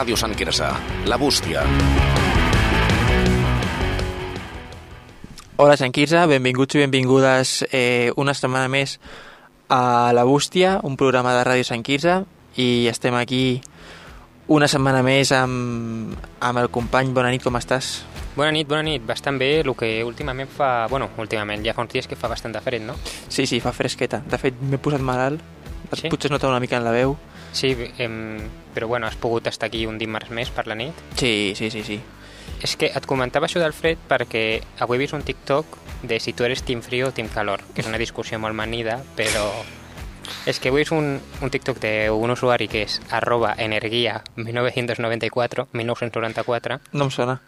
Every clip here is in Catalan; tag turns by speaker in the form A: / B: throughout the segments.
A: Ràdio Sant Quirze, La Bústia.
B: Hola Sant Quirze, benvinguts i benvingudes eh, una setmana més a La Bústia, un programa de Ràdio Sant Quirze i estem aquí una setmana més amb, amb el company. Bona nit, com estàs?
C: Bona nit, bona nit. Bastant bé, el que últimament fa... Bueno, últimament, ja fa uns dies que fa bastant de fred, no?
B: Sí, sí, fa fresqueta. De fet, m'he posat malalt.
C: Sí?
B: Potser es nota una mica en la veu.
C: Sí, em, però bueno, has pogut estar aquí un dimarts més per la nit.
B: Sí, sí, sí, sí.
C: És que et comentava això del fred perquè avui he vist un TikTok de si tu eres team frío o team calor, que és una discussió molt manida, però és que avui és un, un TikTok d'un usuari que és arroba energia 1994, 1994,
B: No em sona.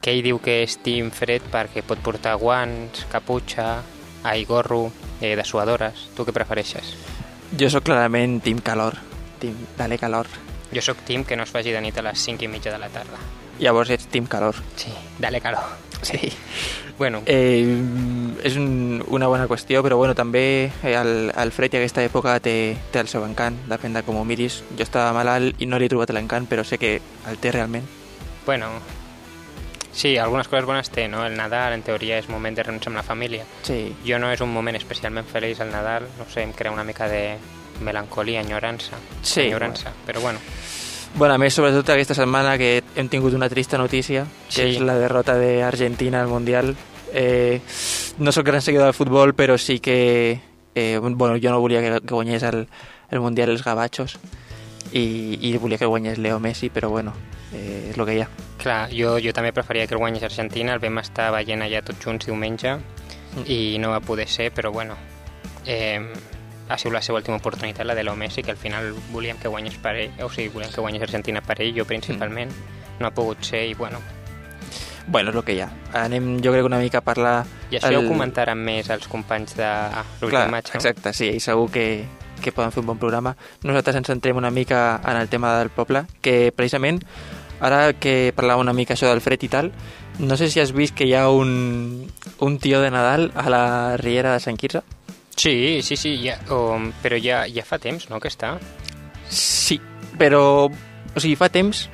C: que ell diu que és team fred perquè pot portar guants, caputxa, ai, gorro, eh, dessuadores. Tu què prefereixes?
B: Jo sóc clarament team calor. Team, dale calor.
C: Jo sóc team que no es faci de nit a les 5 i mitja de la tarda.
B: Llavors ets team calor.
C: Sí, dale calor.
B: Sí.
C: Bueno,
B: Eh, és un, una bona qüestió, però bueno, també eh, el, el fred i aquesta època té, té el seu encant, depèn de com ho miris. Jo estava malalt i no li he trobat l'encant, però sé que el té realment.
C: bueno, sí, algunes coses bones té, no? El Nadal, en teoria, és moment de reunir-se amb la família.
B: Sí,
C: Jo no és un moment especialment feliç el Nadal, no sé, em crea una mica de melancolia, enyorança,
B: Sí,
C: enyorança, però bueno,
B: Bueno, a més, sobretot aquesta setmana que hem tingut una trista notícia, que
C: Sí.
B: és la derrota d'Argentina al Mundial. Eh, no sóc gran seguidor del futbol, però sí que... Eh, bueno, jo no volia que, que guanyés el, el Mundial els gabachos i, i volia que guanyés Leo Messi, però bueno, eh, és el que hi ha.
C: clar, jo, jo també preferia que el guanyés Argentina, el vam estar veient allà tots junts diumenge
B: Mm.
C: i no va poder ser, però bueno, eh, ha sigut la seva última oportunitat, la de Leo Messi, que al final volíem que guanyés per ell, o sigui, volíem que guanyés Argentina per ell, jo principalment, no ha pogut ser i bueno,
B: Bueno, és el que hi ha. Anem, jo crec, una mica a parlar...
C: I això el... ho comentaran més els companys de l'últim match, no?
B: exacte, sí, i segur que, que poden fer un bon programa. Nosaltres ens centrem una mica en el tema del poble, que precisament, ara que parlava una mica això del fred i tal, no sé si has vist que hi ha un, un tio de Nadal a la Riera de Sant Quirze.
C: Sí, sí, sí, ja, o, però ja, ja fa temps, no?, que està.
B: Sí, però... O sigui, fa temps,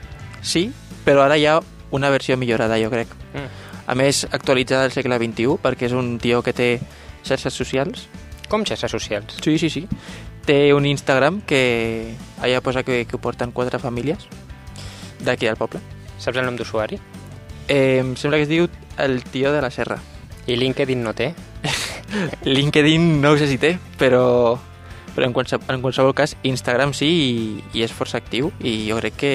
B: sí, però ara hi ha una versió millorada, jo crec.
C: Mm.
B: A més, actualitzada al segle XXI, perquè és un tio que té xarxes socials,
C: Com xarxes socials?
B: Sí, sí, sí. Té un Instagram que allà posa que, que ho porten quatre famílies d'aquí del poble.
C: Saps el nom d'usuari?
B: Eh, em sembla que es diu el tio de la serra.
C: I LinkedIn no té?
B: LinkedIn no ho sé si té, però, però en, qualsevol, en qualsevol cas Instagram sí i, i és força actiu i jo crec que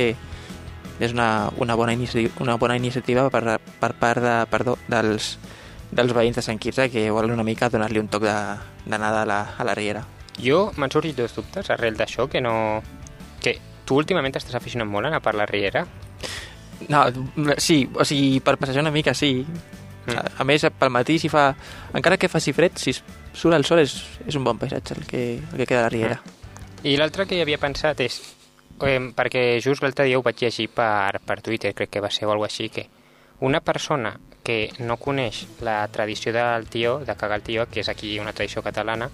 B: és una, una, bona, inici, una bona iniciativa per, per part de, perdó, dels, dels veïns de Sant Quirze que volen una mica donar-li un toc de, de nada a la, a la riera.
C: Jo m'han sorgit dos dubtes arrel d'això, que no... Que tu últimament estàs aficionat molt a anar per la Riera?
B: No, sí, o sigui, per passejar una mica sí.
C: Mm.
B: A, a més, pel matí, si fa... Encara que faci fred, si surt el sol és, és un bon paisatge el que, el que queda a la riera.
C: I l'altre que havia pensat és... Eh, perquè just l'altre dia ho vaig llegir per, per Twitter, crec que va ser o alguna així, que una persona que no coneix la tradició del tió, de cagar el tió, que és aquí una tradició catalana,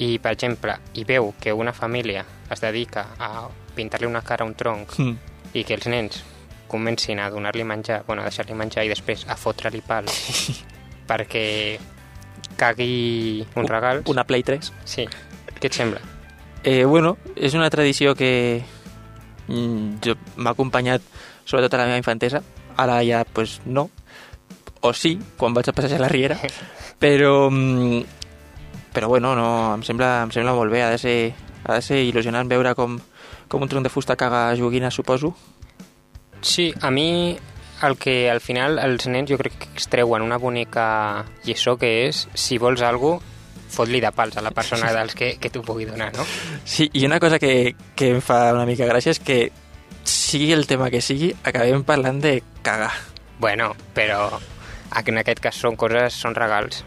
C: i, per exemple, hi veu que una família es dedica a pintar-li una cara a un tronc
B: Mm.
C: i que els nens comencin a donar-li menjar, bueno, a deixar-li menjar i després a fotre-li pal perquè cagui un regal.
B: Una Play 3.
C: Sí. Què et sembla?
B: Eh, bueno, és una tradició que mm, jo m'ha acompanyat sobretot a la meva infantesa. Ara ja, pues, no. O sí, quan vaig a passejar a la riera. Però, mm, però bueno, no, em sembla, em sembla molt bé. Ha de ser, ha de ser il·lusionant veure com, com un tronc de fusta caga joguines, suposo.
C: Sí, a mi el que al final els nens jo crec que extreuen una bonica lliçó que és si vols alguna fot-li de pals a la persona dels que, que t'ho pugui donar, no?
B: Sí, i una cosa que, que em fa una mica gràcia és que sigui el tema que sigui, acabem parlant de cagar.
C: Bueno, però en aquest cas són coses, són regals.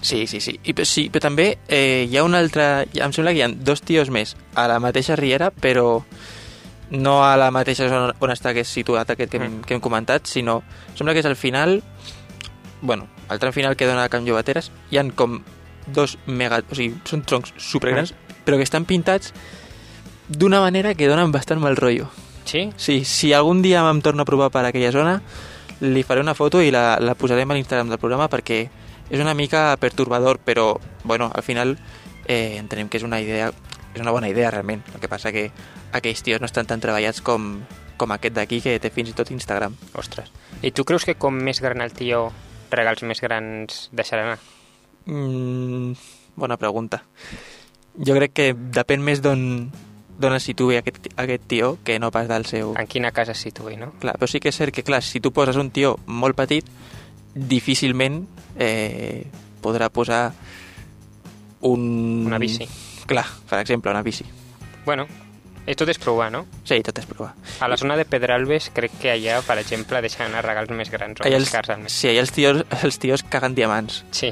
B: Sí, sí, sí. I, sí però també eh, hi ha un altre... Em sembla que hi ha dos tios més a la mateixa riera, però no a la mateixa zona on està que és situat aquest que, hem,
C: Mm.
B: que hem comentat, sinó... Sembla que és al final... Bueno, al tram final que dona a Can Llobateres, hi han com dos mega... O sigui, són troncs supergrans, però que estan pintats d'una manera que donen bastant mal rotllo.
C: Sí?
B: Sí, si algun dia em torno a provar per aquella zona, li faré una foto i la, la posarem a l'Instagram del programa perquè és una mica pertorbador, però, bueno, al final eh, entenem que és una idea és una bona idea, realment. El que passa que aquells tios no estan tan treballats com, com aquest d'aquí, que té fins i tot Instagram.
C: Ostres. I tu creus que com més gran el tio, regals més grans deixarà anar?
B: Mm, bona pregunta. Jo crec que depèn més d'on d'on es situï aquest, aquest tio que no pas del seu...
C: En quina casa es situï, no?
B: Clar, però sí que és cert que, clar, si tu poses un tio molt petit, difícilment eh, podrà posar un...
C: Una bici.
B: Clar, per exemple, una bici.
C: Bueno, eh, tot és provar, no?
B: Sí, tot és provar.
C: A la zona de Pedralbes crec que allà, per exemple, deixen anar regals més grans o
B: Allà
C: més
B: els,
C: cars al mes.
B: sí, allà els tios, els tios caguen diamants.
C: Sí.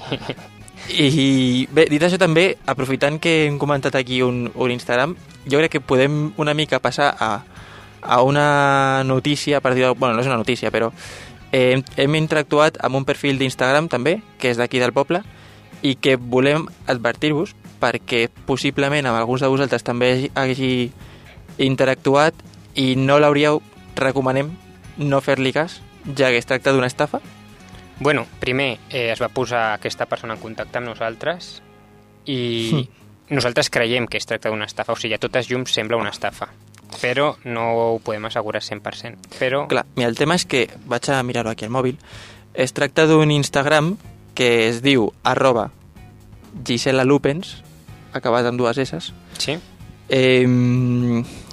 B: I bé, dit això també, aprofitant que hem comentat aquí un, un Instagram, jo crec que podem una mica passar a, a una notícia, per dir bueno, no és una notícia, però eh, hem, hem interactuat amb un perfil d'Instagram també, que és d'aquí del poble, i que volem advertir-vos perquè possiblement amb alguns de vosaltres també hagi, hagi interactuat i no l'hauríeu, recomanem no fer-li cas, ja que es tracta d'una estafa.
C: Bueno, primer eh, es va posar aquesta persona en contacte amb nosaltres i nosaltres creiem que es tracta d'una estafa, o sigui, a totes llums sembla una estafa, però no ho podem assegurar 100%. Però,
B: Clar, mira, el tema és que vaig a mirar-ho aquí al mòbil. Es tracta d'un Instagram que es diu arroba Gisela Lupens, acabat amb dues S.
C: sí,
B: Eh,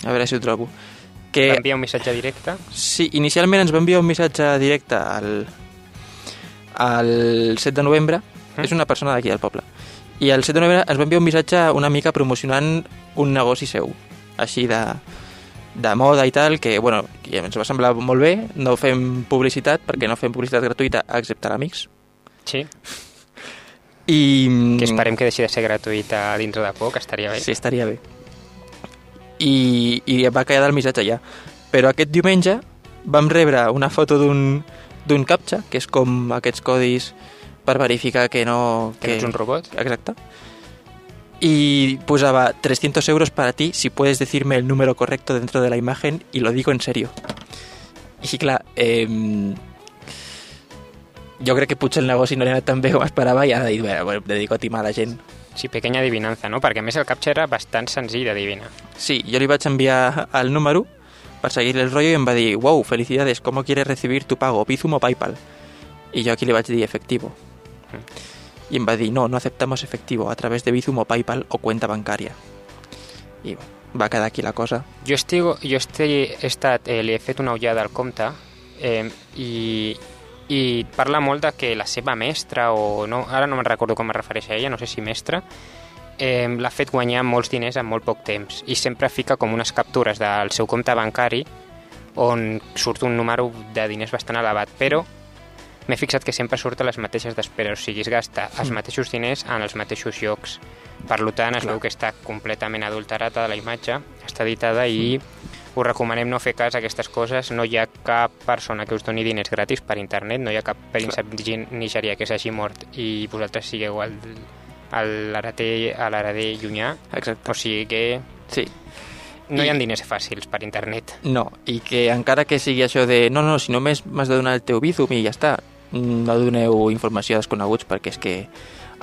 B: a veure si ho trobo.
C: va
B: Que,
C: enviar un missatge directe.
B: sí, inicialment ens va enviar un missatge directe al, al 7 de novembre.
C: Mm.
B: És una persona d'aquí del poble. I el 7 de novembre ens va enviar un missatge una mica promocionant un negoci seu. Així de, de moda i tal, que, bueno, que ens va semblar molt bé. No fem publicitat, perquè no fem publicitat gratuïta, excepte a l'Amics.
C: Sí,
B: I...
C: que esperem que deixi de ser gratuïta dintre de poc, estaria bé.
B: Sí, estaria bé. I, i va quedar el missatge ja. Però aquest diumenge vam rebre una foto d'un d'un captcha, que és com aquests codis per verificar que no...
C: Que no ets un robot.
B: Exacte. Y posaba 300 euros para ti si puedes decirme el número correcto dentro de la imagen y lo digo en serio. I clar, eh, jo crec que potser el negoci no li ha anat tan bé com esperava i ha dit, bueno, dedico a timar la gent.
C: Sí, pequeña adivinanza, no? Perquè a més el captcha era bastant senzill d'adivinar.
B: Sí, jo li vaig enviar el número per seguir el rollo i em va dir, wow, felicidades, ¿cómo quieres recibir tu pago, Bizum o Paypal? I jo aquí li vaig dir efectivo. I em va dir, no, no aceptamos efectivo, a través de Bizum o Paypal o cuenta bancaria. I va quedar aquí la cosa.
C: Jo, estigo, jo estic, he estat, eh, li he fet una ullada al compte eh, i, i parla molt de que la seva mestra, o no, ara no me'n recordo com es refereix a ella, no sé si mestra, eh, l'ha fet guanyar molts diners en molt poc temps i sempre fica com unes captures del seu compte bancari on surt un número de diners bastant elevat, però m'he fixat que sempre surt a les mateixes despeses, o sigui, es gasta els mateixos diners en els mateixos llocs. Per tant, es
B: Clar.
C: veu que està completament adulterada la imatge, està editada i us recomanem no fer cas a aquestes coses. No hi ha cap persona que us doni diners gratis per internet, no hi ha cap príncep nigerià que s'hagi mort i vosaltres sigueu l'hereter a l'hereter llunyà.
B: Exacte.
C: O sigui que
B: Sí.
C: no hi ha
B: I-
C: diners fàcils per internet.
B: No, i que encara que sigui això de no, no, si només m'has de donar el teu Bizum i ja està, no doneu informació a desconeguts perquè és que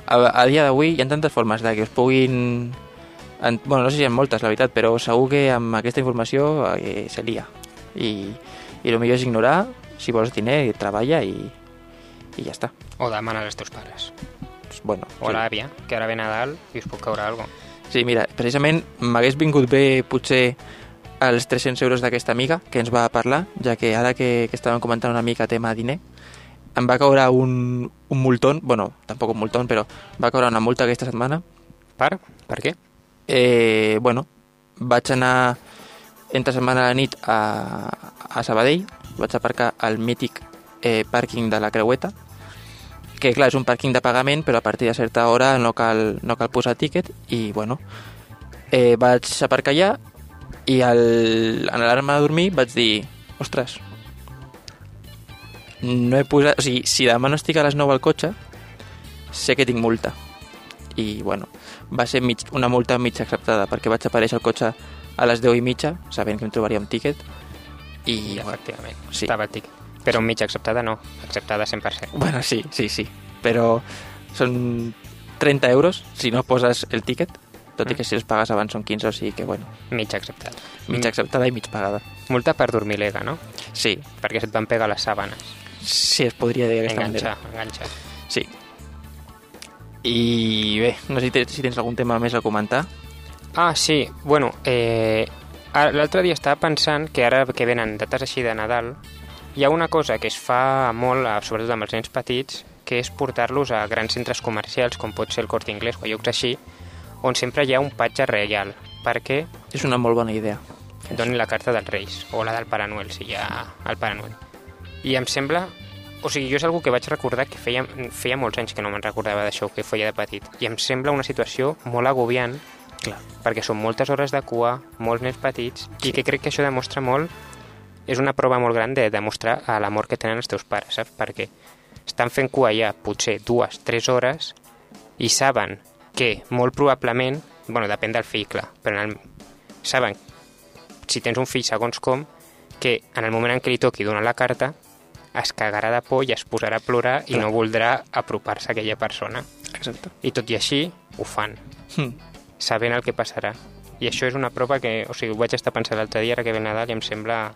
B: a, a dia d'avui hi ha tantes formes de que us puguin... En, bueno, no sé si ha moltes, la veritat, però segur que amb aquesta informació eh, se lia. I, I el millor és ignorar, si vols diner, treballa i, i ja està.
C: O demana als teus pares.
B: Pues, bueno,
C: O a l'àvia, que ara ve Nadal i us puc caure alguna cosa.
B: Sí, mira, precisament m'hagués vingut bé potser els 300 euros d'aquesta amiga que ens va parlar, ja que ara que, que estàvem comentant una mica tema diner, em va caure un, un multón, bueno, tampoc un multón, però va caure una multa aquesta setmana.
C: Per? Per què?
B: Eh, bueno, vaig anar entre setmana a la nit a, a Sabadell, vaig aparcar al mític eh, pàrquing de la Creueta, que clar, és un pàrquing de pagament, però a partir de certa hora no cal, no cal posar tíquet, i bueno, eh, vaig aparcar allà, i al, en l'alarma de dormir vaig dir, ostres, no he posat... O sigui, si demà no estic a les 9 al cotxe, sé que tinc multa. I, bueno, va ser mig, una multa mig acceptada, perquè vaig aparèixer al cotxe a les 10 i mitja, sabent que em trobaria un tíquet, I,
C: I
B: bueno,
C: efectivament,
B: sí.
C: estava el tiquet. Però mig acceptada no, acceptada 100%.
B: bueno, sí, sí, sí. Però són 30 euros si no poses el tiquet, tot i que si els pagues abans són 15, o sigui que, bueno,
C: Mig acceptada.
B: mig acceptada i mig pagada.
C: Multa per dormir lega, no?
B: Sí,
C: Perquè se't van pegar les sàbanes.
B: sí, es podria dir d'aquesta manera.
C: enganxar.
B: Sí. I bé, no sé si tens, si tens algun tema més a comentar.
C: Ah, sí, bueno, eh, l'altre dia estava pensant que ara que venen dates així de Nadal, hi ha una cosa que es fa molt, sobretot amb els nens petits, que és portar-los a grans centres comercials, com pot ser el Corte Inglés o llocs així, on sempre hi ha un patge reial, perquè
B: És una molt bona idea.
C: donin la carta dels Reis, o la del Pare Noel, si hi ha el Pare Noel. I em sembla... O sigui, jo és algú que vaig recordar que feia, feia molts anys que no me'n recordava d'això, que feia de petit. I em sembla una situació molt agobiant,
B: Clar.
C: perquè són moltes hores de cua, molts nens petits, i que crec que això demostra molt... És una prova molt gran de demostrar l'amor que tenen els teus pares, saps? Perquè estan fent cua ja potser dues, tres hores i saben que molt probablement, bueno, depèn del fill, clar, però en el, saben, si tens un fill segons com, que en el moment en què li toqui donar la carta es cagarà de por i es posarà a plorar i
B: Clar.
C: no voldrà apropar-se a aquella persona.
B: Exacte.
C: I tot i així, ho fan,
B: Hm.
C: sabent el que passarà. I això és una prova que, o sigui, ho vaig estar pensant l'altre dia, ara que ve Nadal, i em sembla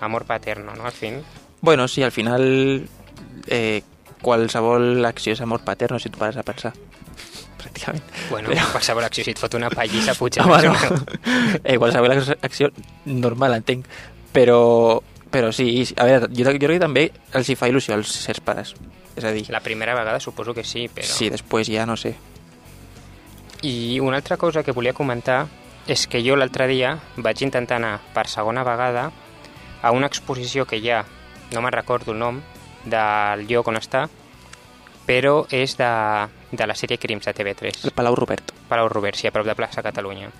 C: amor paterno, no?, al fin.
B: Bueno, sí, al final eh, qualsevol acció és amor paterno si tu pares a pensar. Pràcticament.
C: Bueno,
B: Però-
C: qualsevol acció, si et fot una pallissa, potser...
B: Home, no. eh, qualsevol ac- acció normal, entenc. Però, però sí, a veure, jo, jo crec que també els hi fa il·lusió als sers pares. És a dir,
C: La primera vegada suposo que sí, però...
B: sí, després ja no sé.
C: I una altra cosa que volia comentar és que jo l'altre dia vaig intentar anar per segona vegada a una exposició que ha, no me'n recordo el nom, del lloc on està, però és de, de la sèrie Crims de TV3,
B: El Palau Robert.
C: Palau Robert, sí, a prop de plaça Catalunya.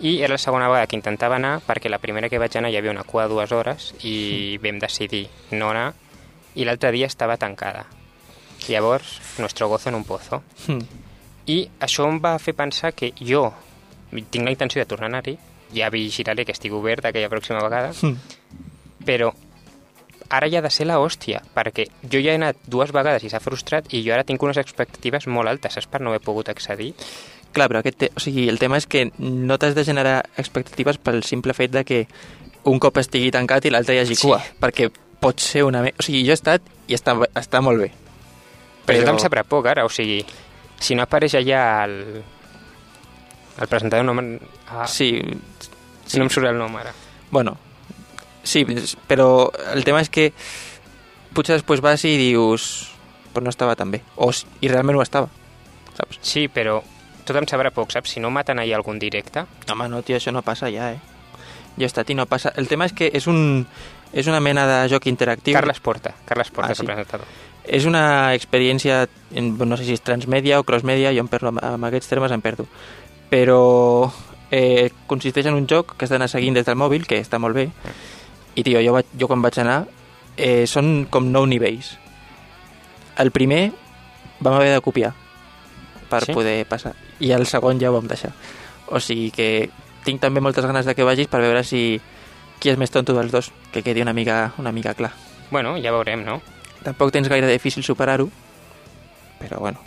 C: I era la segona vegada que intentava anar perquè la primera que vaig anar hi havia una cua de dues hores i vam decidir no anar i l'altre dia estava tancada. Llavors, nuestro gozo en un pozo.
B: Hm.
C: I això em va fer pensar que jo tinc la intenció de tornar a anar-hi, ja vigilaré que estigui obert aquella pròxima vegada,
B: Hm.
C: però ara ja ha de ser la hòstia, perquè jo ja he anat dues vegades i s'ha frustrat i jo ara tinc unes expectatives molt altes, saps, per no haver pogut accedir.
B: Clar, però aquest te... o sigui, el tema és que no t'has de generar expectatives pel simple fet de que un cop estigui tancat i l'altre hi hagi
C: Sí.
B: cua, perquè pot ser una... O sigui, jo he estat i està, està molt bé.
C: Però, però... jo em sabrà poc ara, o sigui, si no apareix allà el, el presentador, no, ah, sí.
B: Sí,
C: no em surt el nom ara.
B: Bueno, sí, però el tema és que potser després vas i dius però no estava tan bé, o, i realment ho estava, saps?
C: Sí, però tot em sabrà poc, saps? Si no maten ahir algun directe,
B: Home, no, tio, això no passa ja, eh? Jo he estat i no passa. El tema és que és, un, és una mena de joc interactiu.
C: Carles Porta, Carles Porta
B: Ah,
C: és el
B: sí.
C: presentador.
B: És una experiència, en, no sé si és transmèdia o crossmèdia, jo em perdo amb, amb aquests termes, em perdo. Però eh, consisteix en un joc que has d'anar seguint des del mòbil, que està molt bé, i tio, jo, vaig, jo quan vaig anar, eh, són com nou nivells. El primer vam haver de copiar per
C: Sí?
B: poder passar, i el segon ja ho vam deixar. O sigui que tinc també moltes ganes de que vagis per veure si qui és més tonto dels dos, que quedi una mica, una mica clar.
C: Bueno, ja veurem, no?
B: Tampoc tens gaire difícil superar-ho, però bueno.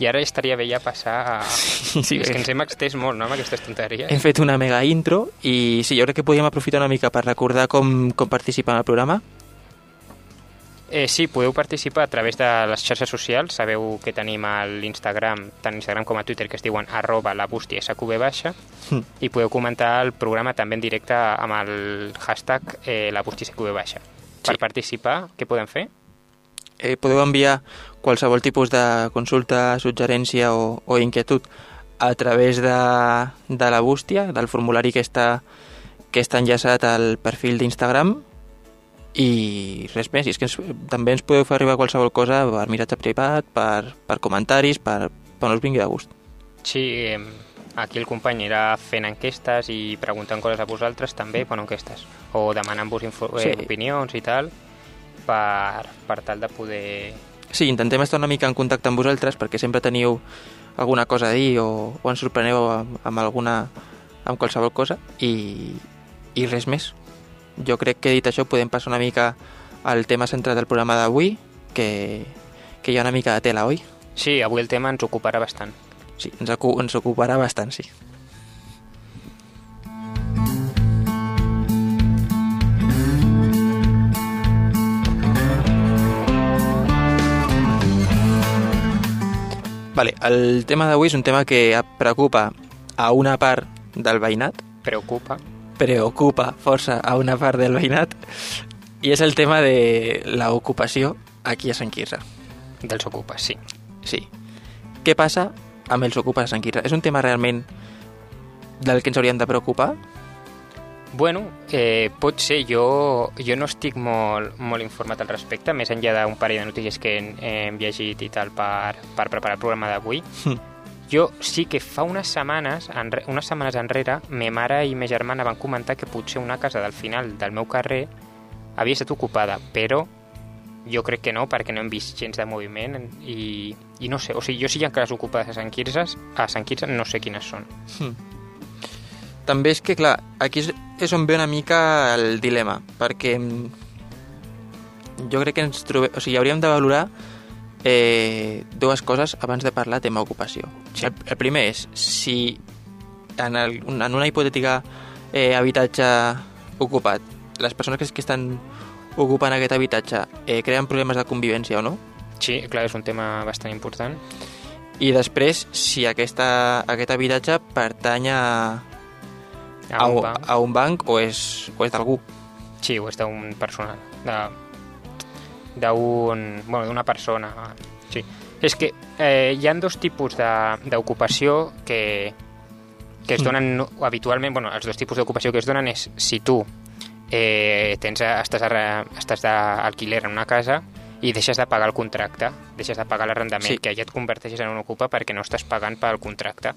C: I ara estaria bé ja passar a...
B: Sí,
C: Sí, és
B: bé.
C: que ens hem extès molt, no?, amb aquestes tonteries.
B: Hem fet una mega intro i sí, jo crec que podíem aprofitar una mica per recordar com, com participar en el programa.
C: Eh, sí, podeu participar a través de les xarxes socials. Sabeu que tenim a l'Instagram, tant Instagram com a Twitter, que es diuen arroba la bústia SQB baixa,
B: Hm.
C: i podeu comentar el programa també en directe amb el hashtag eh, la bústia SQB baixa. Per
B: Sí.
C: participar, què podem fer?
B: Eh, podeu enviar qualsevol tipus de consulta, suggerència o, o inquietud a través de, de la bústia, del formulari que està, que està enllaçat al perfil d'Instagram i res més, i és que ens, també ens podeu fer arribar qualsevol cosa per miratge privat, per, per comentaris, per, per on us vingui de gust.
C: Sí, eh, aquí el company irà fent enquestes i preguntant coses a vosaltres també, bueno, enquestes, o demanant-vos info-
B: Sí.
C: eh, opinions i tal, per, per tal de poder...
B: Sí, intentem estar una mica en contacte amb vosaltres perquè sempre teniu alguna cosa a dir o, o ens sorpreneu amb, amb alguna amb qualsevol cosa i, i res més. Jo crec que dit això podem passar una mica al tema centrat del programa d'avui, que, que hi ha una mica de tela, oi?
C: Sí, avui el tema ens ocuparà bastant.
B: Sí, ens, ocu ens ocuparà bastant, sí. Vale, el tema d'avui és un tema que preocupa a una part del veïnat,
C: Preocupa.
B: Preocupa força a una part del veïnat, i és el tema de l'ocupació aquí a Sant Quirze.
C: Dels ocupes, sí.
B: Sí. Què passa amb els ocupes a Sant Quirze? És un tema realment del que ens hauríem de preocupar?
C: Bueno, eh, pot ser, jo, jo no estic molt, molt informat al respecte, més enllà d'un parell de notícies que hem, hem llegit i tal per, per preparar el programa d'avui.
B: Hm.
C: Jo sí que fa unes setmanes, enre, unes setmanes enrere, me mare i ma germana van comentar que potser una casa del final del meu carrer havia estat ocupada, però jo crec que no, perquè no hem vist gens de moviment i, i no sé, o sigui, jo si hi ha cases ocupades a Sant Quirze, a Sant Quirze no sé quines són.
B: També és que, clar, aquí és, és on ve una mica el dilema, perquè mm, jo crec que ens trobem... O sigui, hauríem de valorar eh, dues coses abans de parlar tema ocupació.
C: Sí.
B: El, el primer és si en, el, en una hipotètica eh, habitatge ocupat les persones que, que estan ocupant aquest habitatge eh, creen problemes de convivència o no,
C: Sí, clar, és un tema bastant important.
B: i després si aquesta, aquest habitatge pertany a,
C: A un
B: a,
C: banc.
B: a un banc o és, o és d'algú.
C: Sí, o és d'un personal. De, d'un... Bueno, d'una persona. Sí. És que eh, hi han dos tipus de- d'ocupació que, que es donen no- habitualment... Bueno, els dos tipus d'ocupació que es donen és si tu eh, tens, estàs, a, estàs d'alquiler en una casa i deixes de pagar el contracte, deixes de pagar l'arrendament,
B: Sí.
C: que ja et converteixes en un ocupa perquè no estàs pagant pel contracte.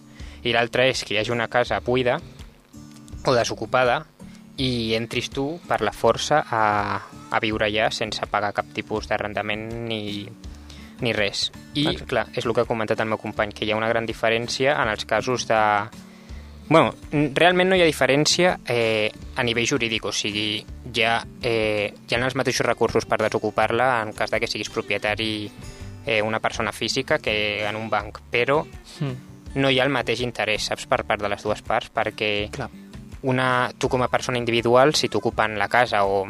C: I l'altre és que hi hagi una casa buida o desocupada i entris tu per la força a, a viure allà sense pagar cap tipus d'arrendament ni, ni res. I,
B: Exacte.
C: clar, és el que ha comentat el meu company, que hi ha una gran diferència en els casos de... Bueno, realment no hi ha diferència eh, a nivell jurídic, o sigui, hi ha, eh, hi ha els mateixos recursos per desocupar-la en cas de que siguis propietari eh, una persona física que en un banc, però
B: Mm.
C: no hi ha el mateix interès, saps, per part de les dues parts, perquè
B: Clar.
C: Una, tu com a persona individual, si t'ocupen la casa o,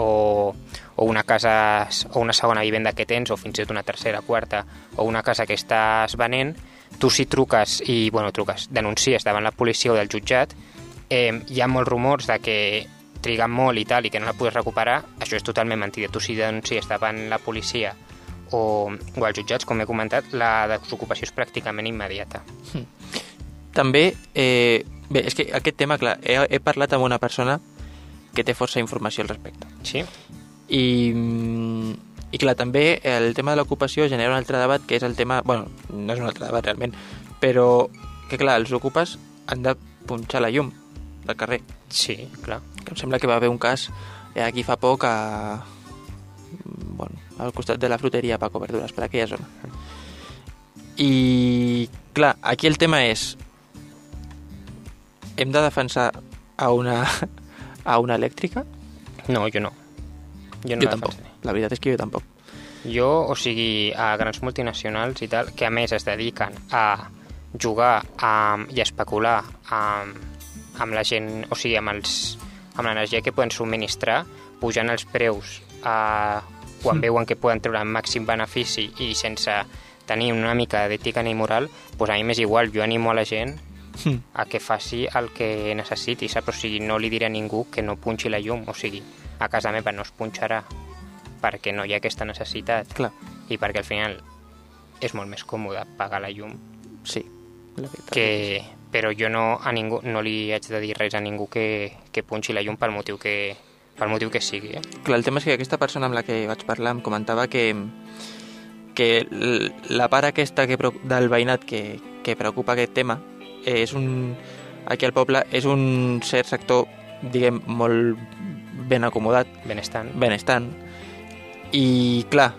C: o, o una casa o una segona vivenda que tens, o fins i tot una tercera, quarta, o una casa que estàs venent, tu si truques i, bueno, truques, denuncies davant la policia o del jutjat, eh, hi ha molts rumors de que triguen molt i tal i que no la podràs recuperar, això és totalment mentida. Tu si denuncies davant la policia o, o als jutjats, com he comentat, la desocupació és pràcticament immediata.
B: També, eh, bé, és que aquest tema, clar, he, he parlat amb una persona que té força informació al respecte.
C: Sí?
B: I, mm, i clar, també el tema de l'ocupació genera un altre debat, que és el tema... bueno, no és un altre debat realment, però que clar, els ocupes han de punxar la llum del carrer.
C: Sí, clar.
B: Que em sembla que va haver un cas eh, aquí fa poc a... bueno, al costat de la fruteria Paco Verduras, per aquella zona. I, clar, aquí el tema és hem de defensar a una, a una elèctrica?
C: No, jo no. Jo no
B: jo
C: la
B: tampoc.
C: defensaré.
B: La veritat és que jo tampoc.
C: Jo, o sigui, a grans multinacionals i tal, que a més es dediquen a jugar amb, i a especular amb, amb la gent, o sigui, amb els amb l'energia que poden subministrar, pujant els preus a, quan
B: Mm.
C: veuen que poden treure el màxim benefici i sense tenir una mica d'ètica ni moral, doncs a mi m'és igual, jo animo a la gent A que faci el que necessiti, saps? O sigui, no li diré a ningú que no punxi la llum, o sigui, a casa meva no es punxarà perquè no hi ha aquesta necessitat
B: Clar,
C: i perquè al final és molt més còmode pagar la llum
B: sí. La veritat.
C: que... però jo no, a ningú, no li haig de dir res a ningú que, que punxi la llum pel motiu que, pel motiu que sigui. Eh?
B: Clar, el tema és que aquesta persona amb la que vaig parlar em comentava que, que la part aquesta que, del veïnat que, que preocupa aquest tema eh, és un, aquí al poble és un cert sector, diguem, molt ben acomodat,
C: Benestant.
B: benestant, i clar,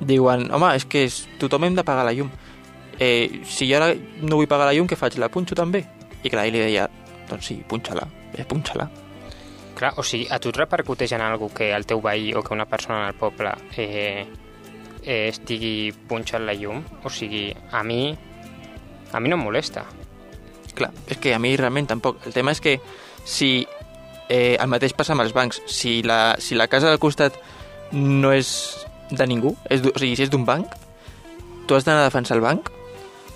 B: diuen, home, és que és, tothom hem de pagar la llum. Eh, si jo ara no vull pagar la llum, què faig? La punxo també? I clar, ell li deia, doncs sí, punxa-la, eh, punxa-la.
C: Clar, o sigui, a tu et repercuteix en algú que el teu veí o que una persona en el poble eh, eh, estigui punxant la llum? O sigui, a mi... A mi no em molesta.
B: Clar, és que a mi realment tampoc. El tema és que si eh, el mateix passa amb els bancs, si la, si la casa del costat no és de ningú, és, o sigui, si és d'un banc, tu has d'anar a defensar el banc?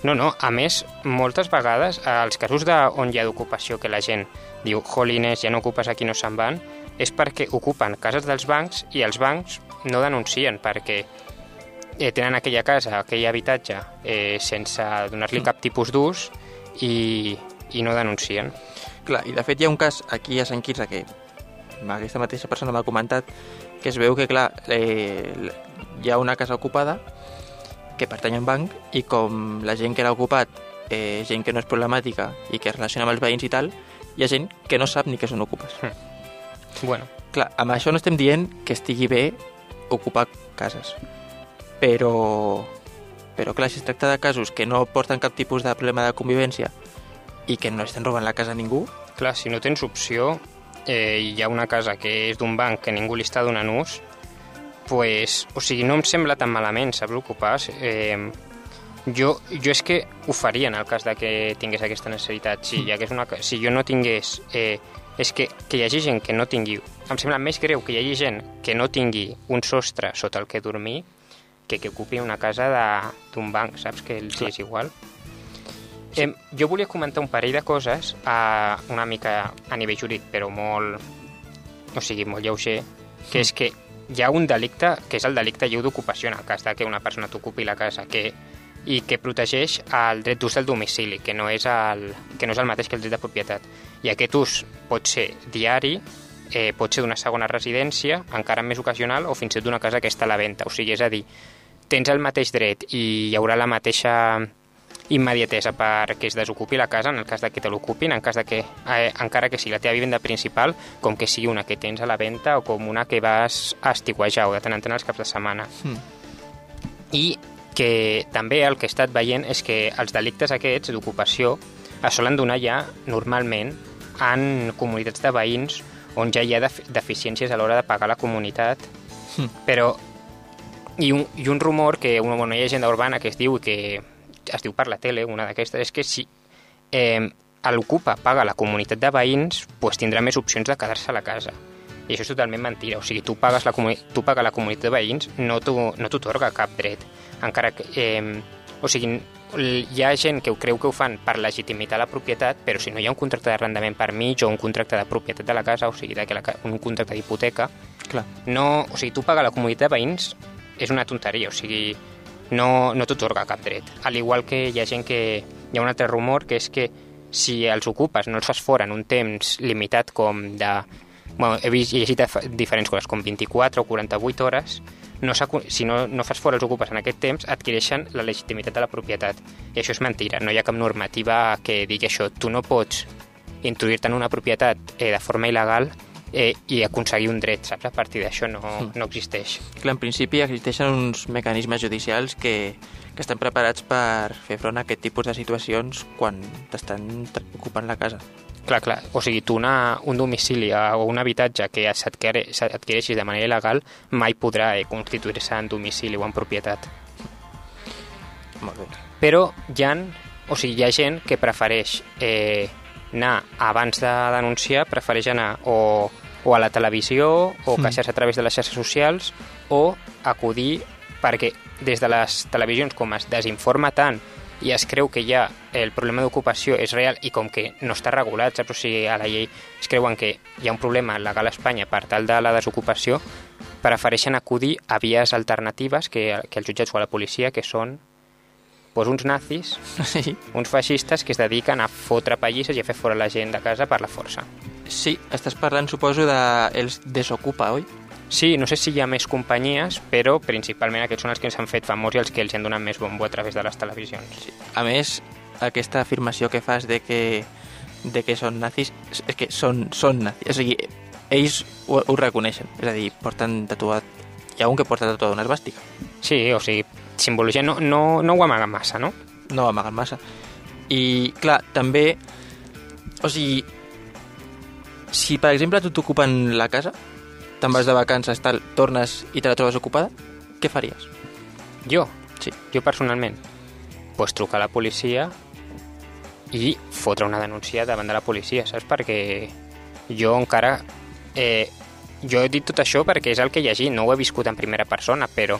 C: No, no, a més, moltes vegades, eh, els casos de, on hi ha d'ocupació, que la gent diu, jolines, ja no ocupes aquí, no se'n van, és perquè ocupen cases dels bancs i els bancs no denuncien perquè eh, tenen aquella casa, aquell habitatge, eh, sense donar-li cap tipus d'ús i, i no denuncien.
B: Clar, i de fet hi ha un cas aquí a Sant Quirze que aquesta mateixa persona m'ha comentat que es veu que, clar, eh, hi ha una casa ocupada que pertany a un banc i com la gent que l'ha ocupat, eh, gent que no és problemàtica i que es relaciona amb els veïns i tal, hi ha gent que no sap ni que són ocupes.
C: Bueno,
B: Clar, amb això no estem dient que estigui bé ocupar cases, però, però clar, si es tracta de casos que no porten cap tipus de problema de convivència i que no estan robant la casa a ningú,
C: clar, si no tens opció eh, i hi ha una casa que és d'un banc que ningú li està donant ús, pues, o sigui, no em sembla tan malament, saps el que passa? Eh, jo, jo és que ho faria en el cas de que tingués aquesta necessitat. Si, hi hagués una, si jo no tingués... Eh, és que, que hi hagi gent que no tingui... Em sembla més greu que hi hagi gent que no tingui un sostre sota el que dormir que que ocupi una casa de- d'un banc, saps? Que els
B: Clar.
C: és igual. Sí. Eh, jo volia comentar un parell de coses a una mica a nivell jurídic, però molt, o sigui, molt lleuger, que és que hi ha un delicte, que és el delicte lleu d'ocupació, en el cas de que una persona t'ocupi la casa, que, i que protegeix el dret d'ús del domicili, que no, és el, que no és el mateix que el dret de propietat. I aquest ús pot ser diari, eh, pot ser d'una segona residència, encara més ocasional, o fins i tot d'una casa que està a la venda. O sigui, és a dir, tens el mateix dret i hi haurà la mateixa immediatesa perquè es desocupi la casa en el cas de que te l'ocupin, en cas de que, eh, encara que sigui la teva vivenda principal, com que sigui una que tens a la venda o com una que vas a estiguejar o de tant en tant els caps de setmana. I que també el que he estat veient és que els delictes aquests d'ocupació es solen donar ja normalment en comunitats de veïns on ja hi ha def deficiències a l'hora de pagar la comunitat,
B: Mm.
C: però i un, i un rumor que una bona llegenda urbana que es diu que es diu per la tele, una d'aquestes, és que si eh, l'ocupa paga la comunitat de veïns, pues tindrà més opcions de quedar-se a la casa. I això és totalment mentira. O sigui, tu pagues la, comuni tu pagues la comunitat de veïns, no t'ho- no t'otorga cap dret. Encara que... Eh, o sigui, hi ha gent que ho creu que ho fan per legitimitar la propietat, però si no hi ha un contracte d'arrendament per mig o un contracte de propietat de la casa, o sigui, de que la, un contracte d'hipoteca, no, o sigui, tu pagar la comunitat de veïns és una tonteria, o sigui, no, no t'otorga cap dret. Al igual que hi ha gent que... Hi ha un altre rumor que és que si els ocupes no els fas fora en un temps limitat com de... Bueno, he vist, llegit dif- diferents coses, com 24 o 48 hores, no si no, no fas fora els ocupes en aquest temps, adquireixen la legitimitat de la propietat. I això és mentira, no hi ha cap normativa que digui això. Tu no pots introduir-te en una propietat eh, de forma il·legal eh, i aconseguir un dret, saps? A partir d'això no, no existeix.
B: Clar, en principi existeixen uns mecanismes judicials que, que estan preparats per fer front a aquest tipus de situacions quan t'estan ocupant la casa.
C: Clar, clar. O sigui, tu una, un domicili o un habitatge que s'adquire- s'adquireixis de manera il·legal mai podrà eh, constituir-se en domicili o en propietat.
B: Molt bé.
C: Però hi ha, o sigui, hi ha gent que prefereix eh, anar abans de denunciar, prefereix anar o, o a la televisió o queixar-se a través de les xarxes socials o acudir perquè des de les televisions com es desinforma tant i es creu que ja el problema d'ocupació és real i com que no està regulat, saps? O sigui, a la llei es creuen que hi ha un problema legal a Espanya per tal de la desocupació, prefereixen acudir a vies alternatives que, que els jutjats o a la policia, que són pues, uns nazis,
B: Sí.
C: uns feixistes que es dediquen a fotre pallisses i a fer fora la gent de casa per la força.
B: sí, estàs parlant, suposo, de els Desocupa, oi?
C: Sí, no sé si hi ha més companyies, però principalment aquests són els que s'han fet famosos i els que els han donat més bombo a través de les televisions. Sí.
B: A més, aquesta afirmació que fas de que, de que són nazis, és que són, són nazis. O sigui, ells ho, ho reconeixen. És a dir, porten tatuat... Hi ha un que porta tatuada una esbàstica.
C: sí, o sigui, simbologia no, no, no ho amaguen massa, no?
B: No ho amaguen massa. I, clar, també... O sigui, si per exemple tu t'ocupen la casa, te'n vas de vacances, tal, tornes i te la trobes ocupada, què faries?
C: Jo,
B: Sí.
C: jo personalment, pues trucar a la policia i fotre una denúncia davant de la policia, saps? Perquè jo encara... Eh, jo he dit tot això perquè és el que he llegit, no ho he viscut en primera persona, però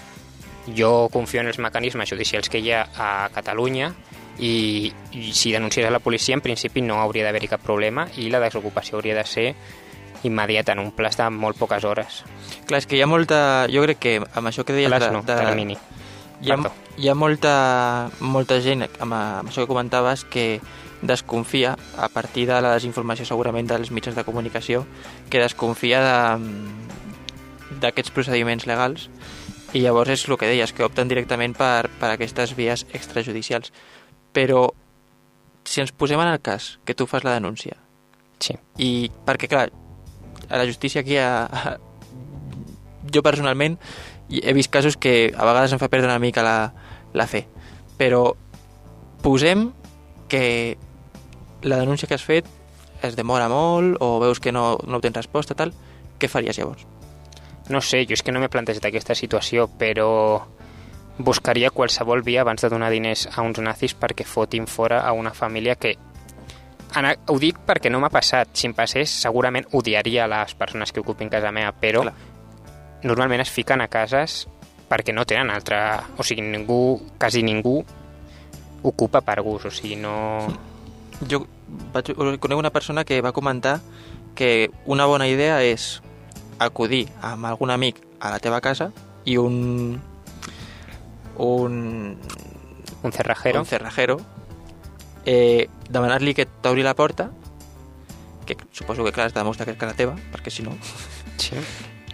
C: jo confio en els mecanismes judicials que hi ha a Catalunya i, i si denunciés a la policia en principi no hauria d'haver-hi cap problema i la desocupació hauria de ser immediata, en un plaç de molt poques hores.
B: Clar, és que hi ha molta... Jo crec que amb això que deies...
C: Plaç
B: de,
C: no,
B: de,
C: termini.
B: hi ha,
C: Perdó.
B: hi ha molta, molta gent, amb, amb això que comentaves, que desconfia, a partir de la desinformació segurament dels mitjans de comunicació, que desconfia de- d'aquests procediments legals i llavors és el que deies, que opten directament per, per aquestes vies extrajudicials. Però si ens posem en el cas que tu fas la denúncia
C: Sí.
B: i perquè clar a la justícia aquí a, a, jo personalment he vist casos que a vegades em fa perdre una mica la, la fe però posem que la denúncia que has fet es demora molt o veus que no, no obtens resposta tal, què faries llavors?
C: No sé, jo és que no m'he plantejat aquesta situació, però buscaria qualsevol via abans de donar diners a uns nazis perquè fotin fora a una família que... Ana, ho dic perquè no m'ha passat. Si em passés, segurament odiaria les persones que ocupin casa meva, però
B: Clar.
C: normalment es fiquen a cases perquè no tenen altra... O sigui, ningú, quasi ningú ocupa per gust, o sigui, no...
B: Jo vaig, conec una persona que va comentar que una bona idea és acudir amb algun amic a la teva casa i un un,
C: Un cerrajero.
B: un cerrajero eh, demanar-li que t'obri la porta que suposo que clar has de demostrar que és casa teva perquè si no
C: Sí.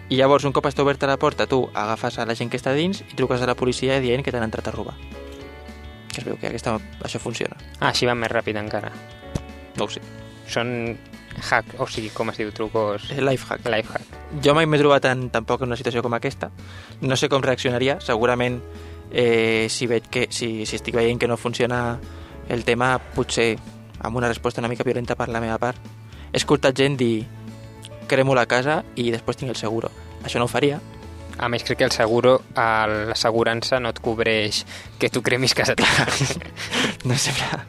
B: i llavors un cop està oberta la porta tu agafes a la gent que està dins i truques a la policia dient que t'han entrat a robar que es veu que aquesta, això funciona
C: Ah, així va més ràpid encara.
B: no ho sé,
C: Són hack, o sigui, com es diu, trucos...
B: és life hack.
C: Life hack.
B: jo mai m'he trobat en, tampoc en una situació com aquesta. No sé com reaccionaria. Segurament eh, si veig que si, si estic veient que no funciona el tema potser amb una resposta una mica violenta per la meva part. He escoltat gent dir cremo la casa i després tinc el seguro. Això no ho faria.
C: A més, crec que el seguro, l'assegurança no et cobreix que tu cremis casa teva.
B: no sembla,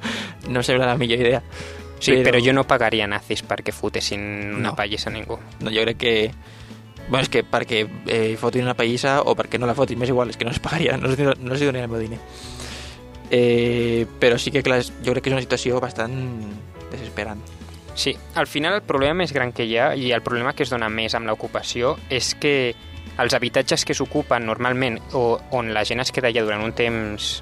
B: no sembla la millor idea
C: Sí, però... però jo no pagaria nazis perquè fotessin una
B: No.
C: pallissa a ningú.
B: no, jo crec que bueno, és que perquè eh, fotin una pallissa o perquè no la fotin, m'és igual, és que no es pagaria, no els, no els donaria el meu diner. Eh, però sí que, clar, jo crec que és una situació bastant desesperant.
C: Sí, al final el problema més gran que hi ha i el problema que es dona més amb l'ocupació és que els habitatges que s'ocupen normalment o on la gent es queda allà durant un temps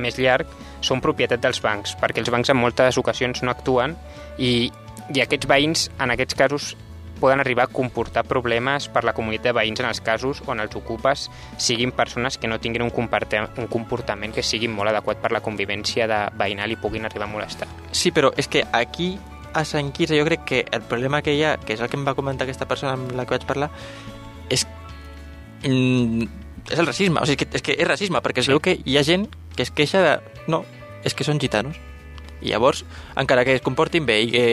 C: més llarg són propietat dels bancs, perquè els bancs en moltes ocasions no actuen i, i aquests veïns, en aquests casos, poden arribar a comportar problemes per la comunitat de veïns en els casos on els ocupes siguin persones que no tinguin un, un comportament que sigui molt adequat per la convivència de veïnal i puguin arribar a molestar.
B: Sí, però és que aquí a Sant Quirze jo crec que el problema que hi ha, que és el que em va comentar aquesta persona amb la que vaig parlar, és, mm, és el racisme. O sigui, que, és que és racisme, perquè es
C: Sí.
B: veu que hi ha gent que es queixa de... No, és que són gitanos. I llavors, encara que es comportin bé i que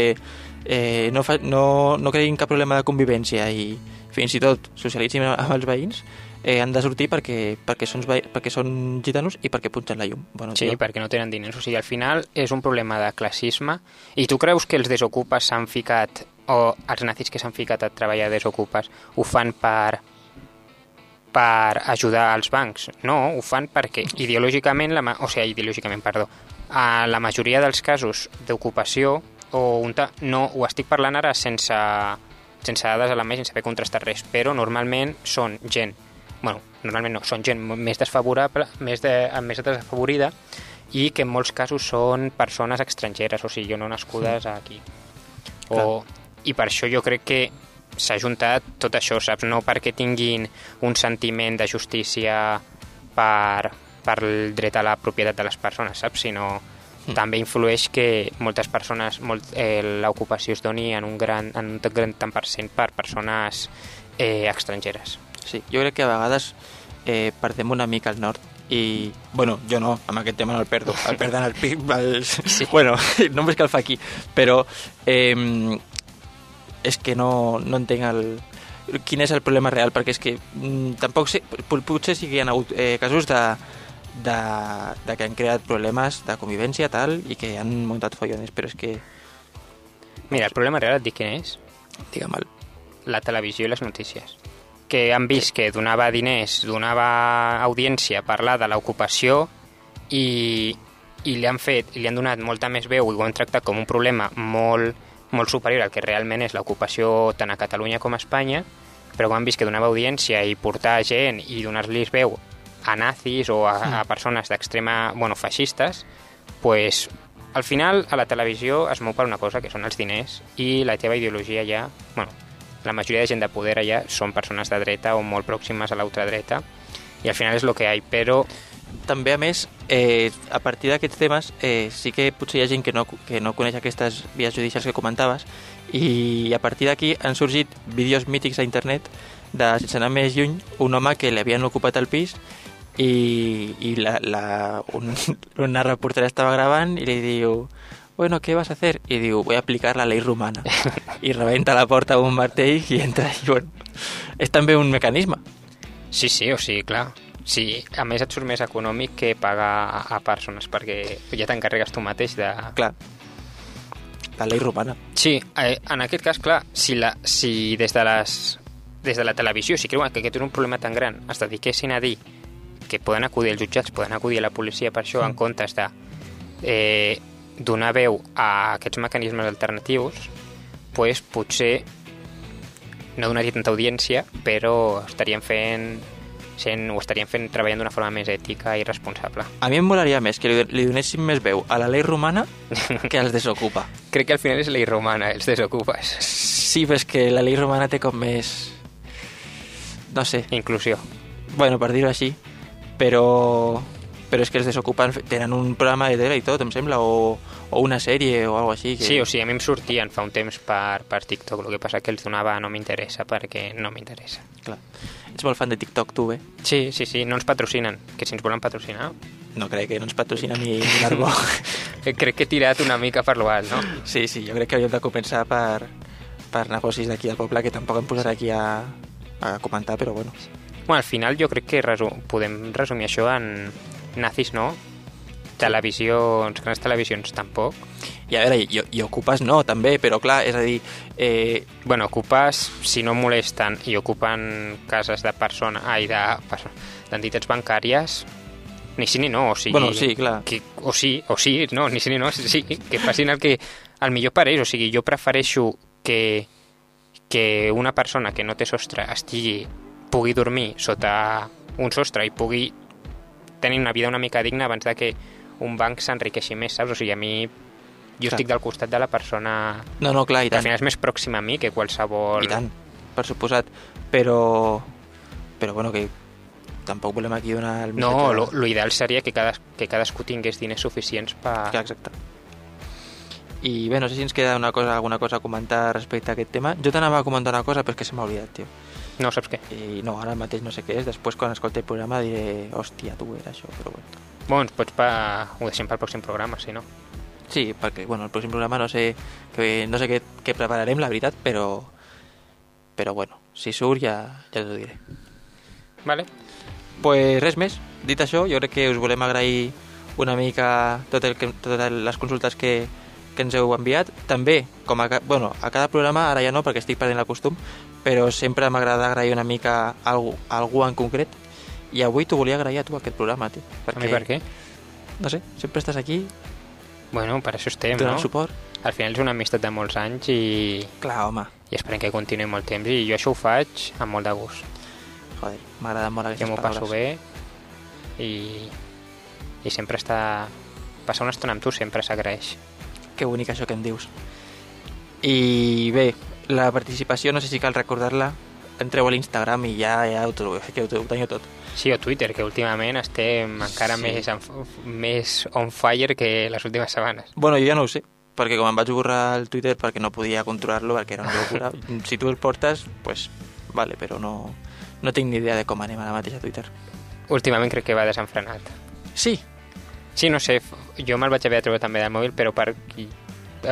B: eh, no, fa, no, no creguin cap problema de convivència i fins i tot socialitzin amb els veïns, eh, han de sortir perquè, perquè, són, perquè són gitanos i perquè punxen la llum. Bueno,
C: Sí,
B: tio,
C: perquè no tenen diners. O sigui, al final és un problema de classisme. I tu creus que els desocupes s'han ficat, o els nazis que s'han ficat a treballar desocupes, ho fan per per ajudar als bancs? No, ho fan perquè ideològicament, la, o sigui, ideològicament, perdó, a la majoria dels casos d'ocupació, o un ta, no, ho estic parlant ara sense, sense dades a la mà, sense haver contrastat res, però normalment són gent, bueno, normalment no, són gent més desfavorable, més, de, més desafavorida, i que en molts casos són persones estrangeres, o sigui, no nascudes aquí. O, I per això jo crec que s'ha juntat tot això, saps? No perquè tinguin un sentiment de justícia per, per el dret a la propietat de les persones, saps? Sinó també influeix que moltes persones, molt, eh, l'ocupació es doni en un gran, en un gran tant per cent per persones eh, estrangeres.
B: Sí, jo crec que a vegades eh, perdem una mica el nord i, bueno, jo no, amb aquest tema no el perdo, el perden el pic, els... Sí. Bueno, no m'escalfa aquí, però eh, és que no, no entenc el, quin és el problema real, perquè és que mm, tampoc sé, pot- potser sí que hi ha hagut eh, casos de, de, de que han creat problemes de convivència tal i que han muntat follones, però és que,
C: Mira, el problema real et dic quin és.
B: digue'm mal.
C: la televisió i les notícies que han vist que donava diners, donava audiència a parlar de l'ocupació i, i li han fet, li han donat molta més veu i ho han tractat com un problema molt, molt superior al que realment és l'ocupació tant a Catalunya com a Espanya, però quan han vist que donava audiència i portar gent i donar-los veu a nazis o a, a persones d'extrema, bueno, feixistes, pues, al final a la televisió es mou per una cosa que són els diners i la teva ideologia ja, bueno, la majoria de gent de poder allà són persones de dreta o molt pròximes a l'ultradreta i al final és el que hi ha, però
B: També, a més, eh, a partir d'aquests temes, eh, sí que potser hi ha gent que no, que no coneix aquestes vies judicials que comentaves i a partir d'aquí han sorgit vídeos mítics a internet de, sense anar més lluny, un home que li havien ocupat el pis i, i la, la, un, una reportera estava gravant i li diu bueno, ¿qué vas a hacer? Y digo, voy a aplicar la ley rumana. y rebenta la porta amb un martell i entra i, bueno, és també un mecanisme.
C: sí, sí, o sigui, clar, sí, a més et surt més econòmic que pagar a, persones perquè ja t'encarregues tu mateix de...
B: Clar, la ley rumana.
C: Sí, eh, en aquest cas, clar, si, la, si des de les des de la televisió, si creuen que aquest és un problema tan gran, es dediquessin a dir que poden acudir als jutjats, poden acudir a la policia per això, en comptes de eh, donar veu a aquests mecanismes alternatius, pues, potser no donaria tanta audiència, però estaríem fent, sent, ho estaríem fent treballant d'una forma més ètica i responsable.
B: A mi em molaria més que li, li donéssim més veu a la ley romana que als desocupa.
C: Crec que al final és llei romana, els desocupes.
B: Sí, però és que la ley romana té com més... No sé,
C: Inclusió.
B: bueno, per dir-ho així, però, però és que els desocupants tenen un programa de tele i tot, em sembla, o, o una sèrie o alguna així. Que...
C: Sí, o sigui, a mi em sortien fa un temps per, per TikTok, el que passa que els donava no m'interessa perquè no m'interessa.
B: Clar. Ets molt fan de TikTok, tu, bé?
C: Sí, sí, sí, no ens patrocinen, que si ens volen patrocinar,
B: No crec que no ens patrocina ni, ni l'Arbó.
C: eh, crec que he tirat una mica per lo alt, no?
B: sí, sí, jo crec que hauríem de començar per, per negocis d'aquí al poble, que tampoc em posaré aquí a, a comentar, però bueno.
C: Bueno, al final jo crec que resu podem resumir això en nazis no, televisions, grans televisions tampoc.
B: I a veure, i, i ocupes no, també, però clar, és a dir, eh,
C: Bueno, ocupes, si no molesten i ocupen cases de persones, ai, de d'entitats bancàries, ni sí ni no, o sigui...
B: Bueno, sí, clar.
C: Que, o sí, o sí, no, ni sí ni no, sí, que facin el que... El millor per ells, o sigui, jo prefereixo que, que una persona que no té sostre estigui, pugui dormir sota un sostre i pugui tenir una vida una mica digna abans de que un banc s'enriqueixi més, saps? O sigui, a mi jo
B: Clar.
C: estic del costat de la persona
B: no, no, clar, i
C: que al
B: tant.
C: final és més pròxima a mi que qualsevol...
B: I tant, per suposat. Però, però bueno, que tampoc volem aquí donar el
C: No,
B: missatge...
C: lo, lo ideal seria que, cada, que cadascú tingués diners suficients per...
B: Clar, exacte. I bé, no sé si ens queda una cosa, alguna cosa a comentar respecte a aquest tema. Jo t'anava a comentar una cosa, però és que se m'ha oblidat, tio.
C: No saps què?
B: I no, ara mateix no sé què és. Després, quan escolti el programa, diré, hòstia, tu era això, però bueno.
C: Bueno, pots pa... ho deixem pel pròxim programa, si no.
B: Sí, perquè, bueno, el pròxim programa no sé, que, no sé què, què prepararem, la veritat, però, però bueno, si surt ja, ja t'ho diré.
C: Vale?
B: pues res més. Dit això, jo crec que us volem agrair una mica tot el que, totes les consultes que, que ens heu enviat. També, com a, bueno, a cada programa, ara ja no, perquè estic perdent el costum, però sempre m'agrada agrair una mica a algú, a algú en concret. I avui t'ho volia agrair a tu, aquest programa, tio.
C: A mi per què?
B: No sé, sempre estàs aquí,
C: Bueno, per això estem, no?
B: suport.
C: Al final és una amistat de molts anys i,
B: Clar, home,
C: i esperem que continuï molt temps. I jo això ho faig amb molt de gust.
B: joder, m'agraden molt
C: Jo
B: aquestes
C: m'ho
B: paraules.
C: passo bé i, i sempre està... Passar una estona amb tu sempre s'agraeix.
B: Que bonic això que em dius. I bé, la participació, no sé si cal recordar-la, entreu a l'Instagram i ja, ja ho, trobo, que ho, ho teniu tot.
C: Sí, o Twitter, que últimament estem encara
B: Sí.
C: més, en, més on fire que les últimes setmanes.
B: Bueno, jo ja no ho sé, perquè com em vaig borrar el Twitter perquè no podia controlar-lo, perquè era una locura. si tu el portes, pues vale, però no, no tinc ni idea de com anem ara mateix a Twitter.
C: Últimament crec que va desenfrenat.
B: Sí,
C: Sí, no sé, jo me'l vaig haver de treure també del mòbil, però per,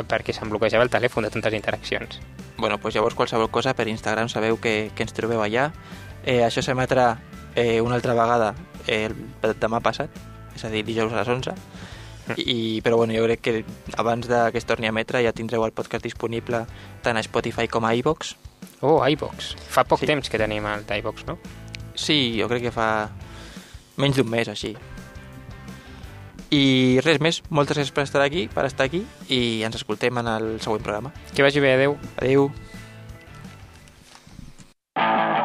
C: perquè se'm bloquejava el telèfon de tantes interaccions.
B: Bueno, pues llavors qualsevol cosa per Instagram sabeu que, que ens trobeu allà. Eh, això s'emetrà eh, una altra vegada eh, el demà passat, és a dir, dijous a les 11. I, però bueno, jo crec que abans de que es torni a emetre ja tindreu el podcast disponible tant a Spotify com a iVox.
C: Oh, iVox. Fa poc
B: Sí.
C: temps que tenim el iVox, no?
B: Sí, jo crec que fa menys d'un mes, així. I res més, moltes gràcies per estar aquí, per estar aquí i ens escoltem en el següent programa.
C: Que vagi bé, adeu.
B: Adeu. thank you